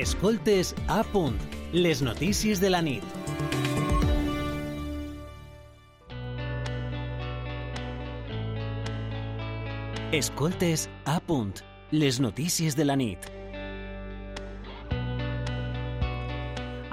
Escoltes a punt, les notícies de la nit. Escoltes a punt, les notícies de la nit.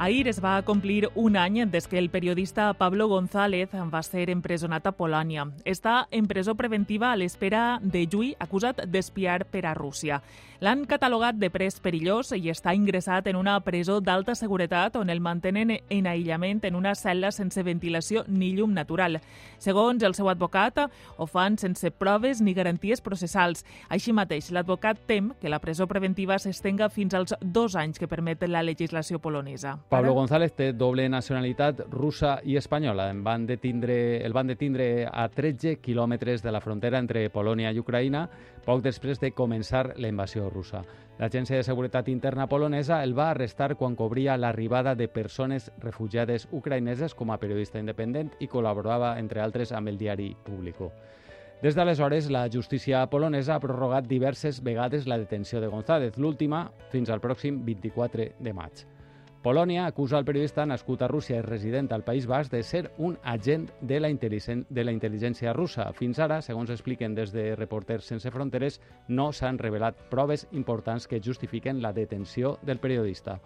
Ahir es va complir un any des que el periodista Pablo González va ser empresonat a Polònia. Està en presó preventiva a l'espera de Jui, acusat d'espiar per a Rússia. L'han catalogat de pres perillós i està ingressat en una presó d'alta seguretat on el mantenen en aïllament en una cel·la sense ventilació ni llum natural. Segons el seu advocat, ho fan sense proves ni garanties processals. Així mateix, l'advocat tem que la presó preventiva s'estenga fins als dos anys que permet la legislació polonesa. Pablo González té doble nacionalitat russa i espanyola. En van detindre, el van detindre a 13 quilòmetres de la frontera entre Polònia i Ucraïna poc després de començar la invasió russa. L'Agència de Seguretat Interna polonesa el va arrestar quan cobria l'arribada de persones refugiades ucraïneses com a periodista independent i col·laborava, entre altres, amb el diari Público. Des d'aleshores, la justícia polonesa ha prorrogat diverses vegades la detenció de González, l'última fins al pròxim 24 de maig. Polònia acusa el periodista nascut a Rússia i resident al País Basc de ser un agent de la, de la intel·ligència russa. Fins ara, segons expliquen des de Reporters Sense Fronteres, no s'han revelat proves importants que justifiquen la detenció del periodista.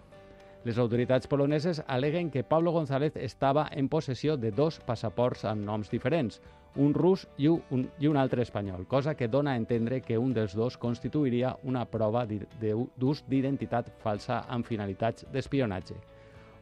Les autoritats poloneses aleguen que Pablo González estava en possessió de dos passaports amb noms diferents, un rus i un, i un altre espanyol, cosa que dona a entendre que un dels dos constituiria una prova d'ús d'identitat falsa amb finalitats d'espionatge.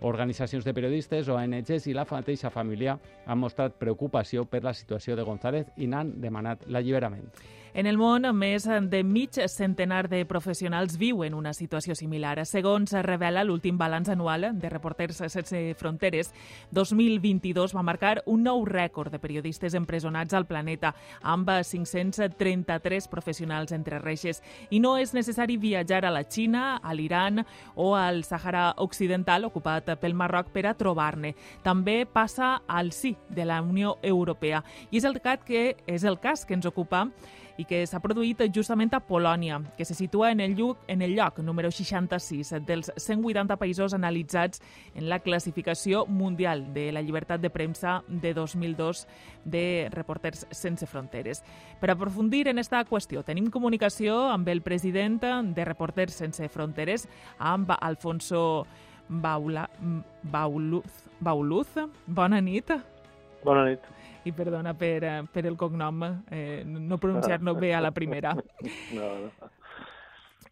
Organitzacions de periodistes, ONGs i la mateixa família han mostrat preocupació per la situació de González i n'han demanat l'alliberament. En el món, més de mig centenar de professionals viuen una situació similar. Segons revela l'últim balanç anual de Reporters Sense Fronteres, 2022 va marcar un nou rècord de periodistes empresonats al planeta, amb 533 professionals entre reixes. I no és necessari viatjar a la Xina, a l'Iran o al Sàhara Occidental, ocupat pel Marroc, per a trobar-ne. També passa al sí de la Unió Europea. I és el cas que, és el cas que ens ocupa i que s'ha produït justament a Polònia, que se situa en el, lloc, en el lloc número 66 dels 180 països analitzats en la classificació mundial de la llibertat de premsa de 2002 de Reporters Sense Fronteres. Per aprofundir en aquesta qüestió, tenim comunicació amb el president de Reporters Sense Fronteres, amb Alfonso Baula, Bauluz. Bauluz. Bona nit. Bona nit i perdona per, eh, per el cognom, eh, no pronunciar-lo bé a la primera. No, no.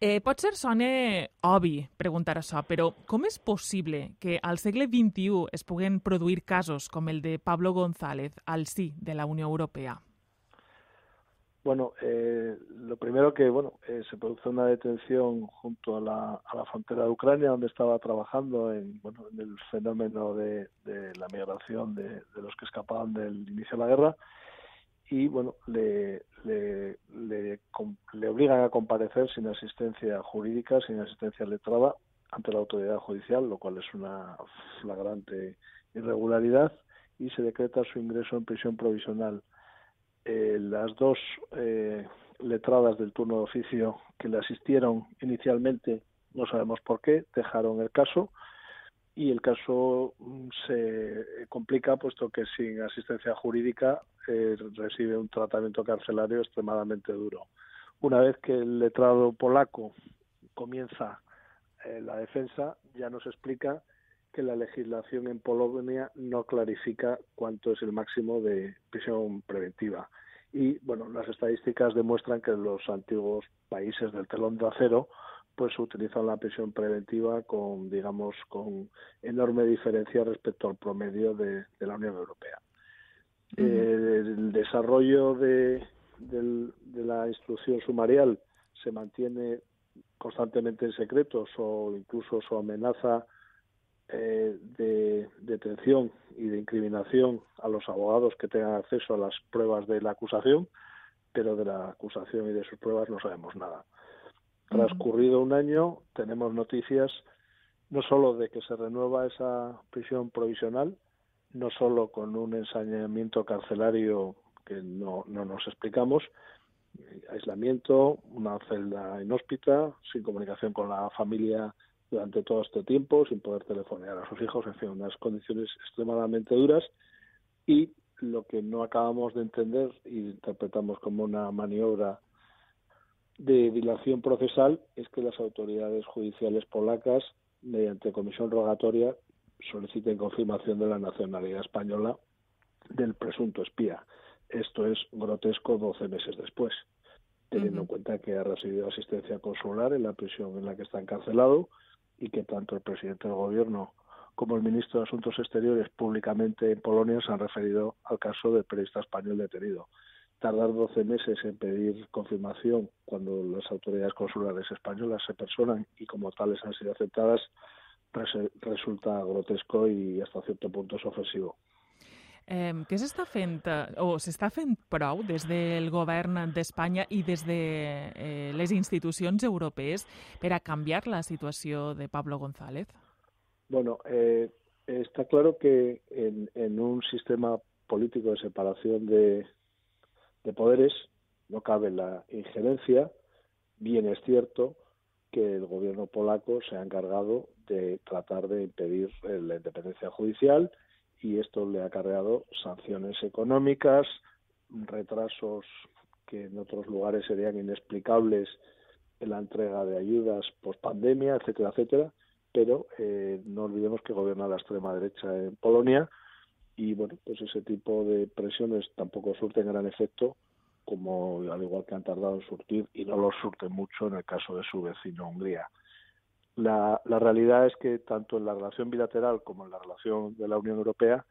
Eh, pot ser sona obvi preguntar això, però com és possible que al segle XXI es puguen produir casos com el de Pablo González al sí de la Unió Europea? Bueno, eh, lo primero que bueno eh, se produce una detención junto a la, a la frontera de Ucrania donde estaba trabajando en, bueno, en el fenómeno de, la migración de, de, los que escapaban del inicio de la guerra. Y bueno le, le, le, le obligan a comparecer sin asistencia jurídica, sin asistencia letrada ante la autoridad judicial, lo cual es una flagrante irregularidad y se decreta su ingreso en prisión provisional eh, las dos eh, letradas del turno de oficio que le asistieron inicialmente, no sabemos por qué, dejaron el caso y el caso mm, se complica puesto que sin asistencia jurídica eh, recibe un tratamiento carcelario extremadamente duro. Una vez que el letrado polaco comienza eh, la defensa, ya nos explica que la legislación en Polonia no clarifica cuánto es el máximo de prisión preventiva. Y bueno, las estadísticas demuestran que los antiguos países del telón de acero pues utilizan la prisión preventiva con, digamos, con enorme diferencia respecto al promedio de, la Unión Europea. el desarrollo de, de la instrucción sumarial se mantiene constantemente en secretos o incluso su amenaza eh, de detención y de incriminación a los abogados que tengan acceso a las pruebas de la acusación, pero de la acusación y de sus pruebas no sabemos nada. Transcurrido un año, tenemos noticias no solo de que se renueva esa prisión provisional, no solo con un ensañamiento carcelario que no, no nos explicamos, aislamiento, una celda inhóspita, sin comunicación con la familia durante todo este tiempo sin poder telefonear a sus hijos, en fin, unas condiciones extremadamente duras y lo que no acabamos de entender y interpretamos como una maniobra de dilación procesal es que las autoridades judiciales polacas, mediante comisión rogatoria, soliciten confirmación de la nacionalidad española del presunto espía. Esto es grotesco 12 meses después, teniendo en cuenta que ha recibido asistencia consular en la prisión en la que está encarcelado y que tanto el presidente del gobierno como el ministro de Asuntos Exteriores públicamente en Polonia se han referido al caso del periodista español detenido. Tardar 12 meses en pedir confirmación cuando las autoridades consulares españolas se personan y como tales han sido aceptadas resulta grotesco y hasta cierto punto es ofensivo. Eh, què s'està fent, o s'està fent prou des del govern d'Espanya i des de eh, les institucions europees per a canviar la situació de Pablo González? Bueno, eh, está claro que en, en, un sistema político de separación de, de poderes no cabe la injerencia. Bien es cierto que el gobierno polaco se ha encargado de tratar de impedir la independencia judicial y esto le ha acarreado sanciones económicas, retrasos que en otros lugares serían inexplicables en la entrega de ayudas post pandemia, etcétera, etcétera. Pero eh, no olvidemos que gobierna la extrema derecha en Polonia y bueno, pues ese tipo de presiones tampoco surten gran efecto, como al igual que han tardado en surtir y no lo surten mucho en el caso de su vecino Hungría. La, la realidad es que tanto en la relación bilateral como en la relación de la Unión Europea,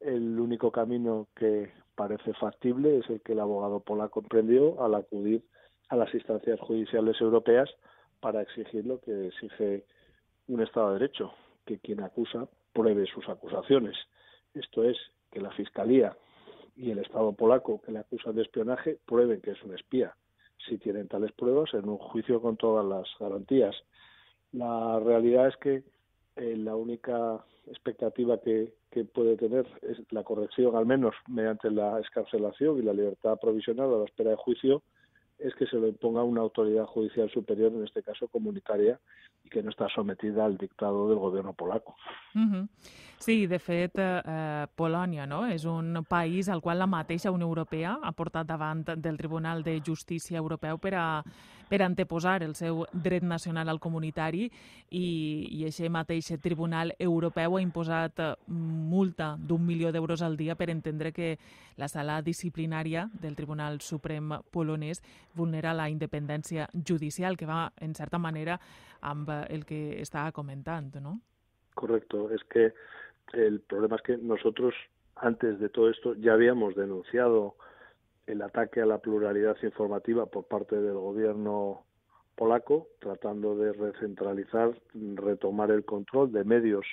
el único camino que parece factible es el que el abogado polaco emprendió al acudir a las instancias judiciales europeas para exigir lo que exige un Estado de Derecho, que quien acusa pruebe sus acusaciones. Esto es, que la Fiscalía y el Estado polaco que le acusan de espionaje prueben que es un espía. Si tienen tales pruebas, en un juicio con todas las garantías la realidad es que eh, la única expectativa que, puede tener es la corrección, al menos mediante la escarcelación y la libertad provisional a la espera de juicio, es que se lo imponga una autoridad judicial superior, en este caso comunitaria, i que no està sometida al dictado del govern polaco. Mm. Sí, de fet, eh, Polònia no? és un país al qual la mateixa Unió Europea ha portat del Tribunal de Justícia Europeu per per anteposar el seu dret nacional al comunitari i, i aquest mateix Tribunal Europeu ha imposat multa d'un milió d'euros al dia per entendre que la sala disciplinària del Tribunal Suprem polonès vulnera la independència judicial, que va, en certa manera, amb el que estaba comentando, ¿no? Correcto, es que el problema es que nosotros antes de todo esto ya habíamos denunciado el ataque a la pluralidad informativa por parte del gobierno polaco, tratando de recentralizar, retomar el control de medios,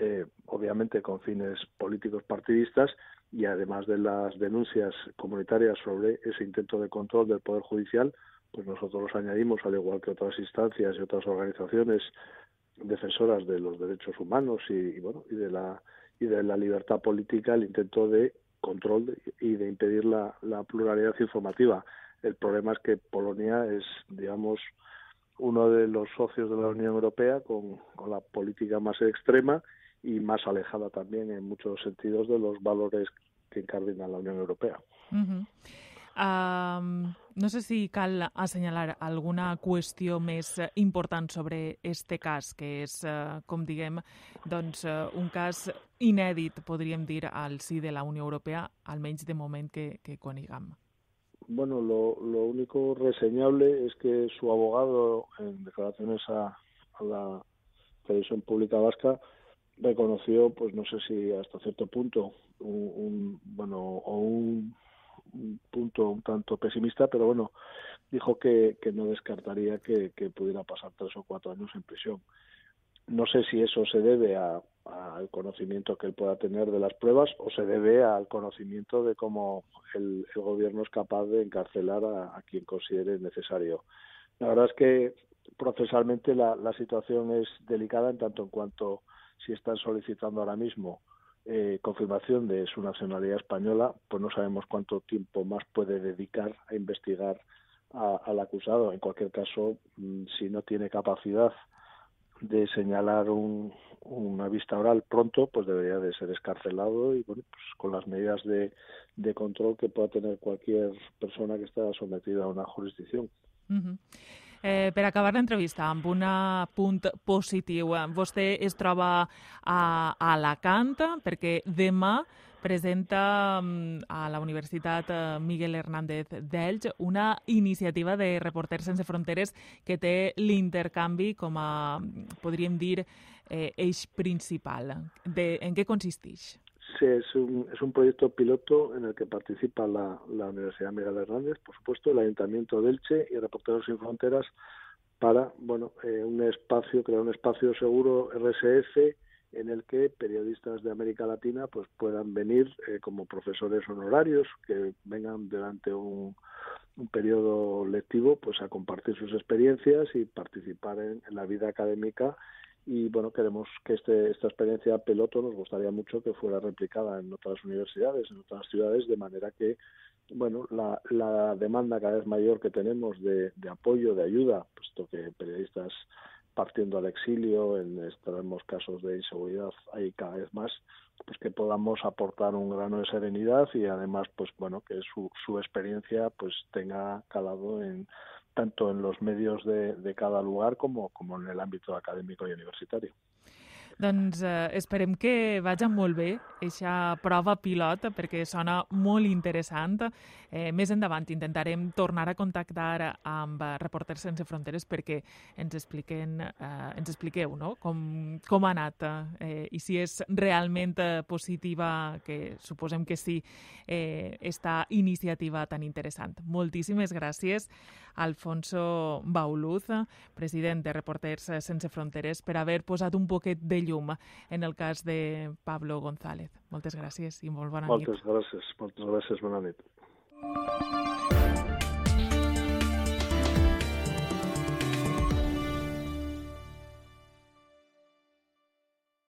eh, obviamente con fines políticos partidistas, y además de las denuncias comunitarias sobre ese intento de control del Poder Judicial, pues nosotros añadimos, al igual que otras instancias y otras organizaciones defensoras de los derechos humanos y, bueno y de la y de la libertad política, el intento de control y de impedir la, pluralidad informativa. El problema es que Polonia es, digamos, uno de los socios de la Unión Europea con, la política más extrema y más alejada también en muchos sentidos de los valores que encardinan la Unión Europea. Um, no sé si cal assenyalar alguna qüestió més important sobre este cas, que és, uh, com diguem, doncs, uh, un cas inèdit, podríem dir, al si de la Unió Europea, almenys de moment que, que coniguem. Bueno, lo, lo único reseñable es que su abogado, en declaraciones a, a la televisión pública vasca, reconoció, pues no sé si hasta cierto punto, un, un bueno, o un un punto un tanto pesimista, pero bueno, dijo que, que no descartaría que, pudiera pasar tres o cuatro años en prisión. No sé si eso se debe al conocimiento que él pueda tener de las pruebas o se debe al conocimiento de cómo el, el gobierno es capaz de encarcelar a, a, quien considere necesario. La verdad es que procesalmente la, la situación es delicada en tanto en cuanto si están solicitando ahora mismo eh, confirmación de su nacionalidad española, pues no sabemos cuánto tiempo más puede dedicar a investigar a, al acusado. En cualquier caso, mm, si no tiene capacidad de señalar un, una vista oral pronto, pues debería de ser escarcelado y bueno, pues con las medidas de, control que pueda tener cualquier persona que esté sometida a una jurisdicción. Eh, per acabar l'entrevista amb un punt positiu, vostè es troba a, a Alacant perquè demà presenta mm, a la Universitat eh, Miguel Hernández d'Elx una iniciativa de Reporters Sense Fronteres que té l'intercanvi com a, podríem dir, eh, eix principal. De, en què consisteix? Es un, es un proyecto piloto en el que participa la, la Universidad Miguel Hernández, por supuesto, el Ayuntamiento de Elche y Reporteros Sin Fronteras para, bueno, eh, un espacio, crear un espacio seguro RSF en el que periodistas de América Latina pues puedan venir eh, como profesores honorarios que vengan durante un, periodo lectivo pues a compartir sus experiencias y participar en la vida académica y bueno queremos que este, esta experiencia piloto nos gustaría mucho que fuera replicada en otras universidades en otras ciudades de manera que bueno la, la demanda cada vez mayor que tenemos de, de apoyo de ayuda puesto que periodistas partiendo al exilio, en tenemos casos de inseguridad hay cada vez más, pues que podamos aportar un grano de serenidad y además, pues bueno, que su, su experiencia pues tenga calado en tanto en los medios de, de cada lugar como, como en el ámbito académico y universitario. Doncs eh, esperem que vagi molt bé aquesta prova pilot perquè sona molt interessant. Eh, més endavant intentarem tornar a contactar amb Reporters Sense Fronteres perquè ens, expliquen, eh, ens expliqueu no? com, com ha anat eh, i si és realment positiva, que suposem que sí, eh, esta iniciativa tan interessant. Moltíssimes gràcies, Alfonso Bauluz, president de Reporters Sense Fronteres, per haver posat un poquet de llum en el cas de Pablo González. Moltes gràcies i molt bona moltes nit. Moltes gràcies, moltes gràcies, bona nit.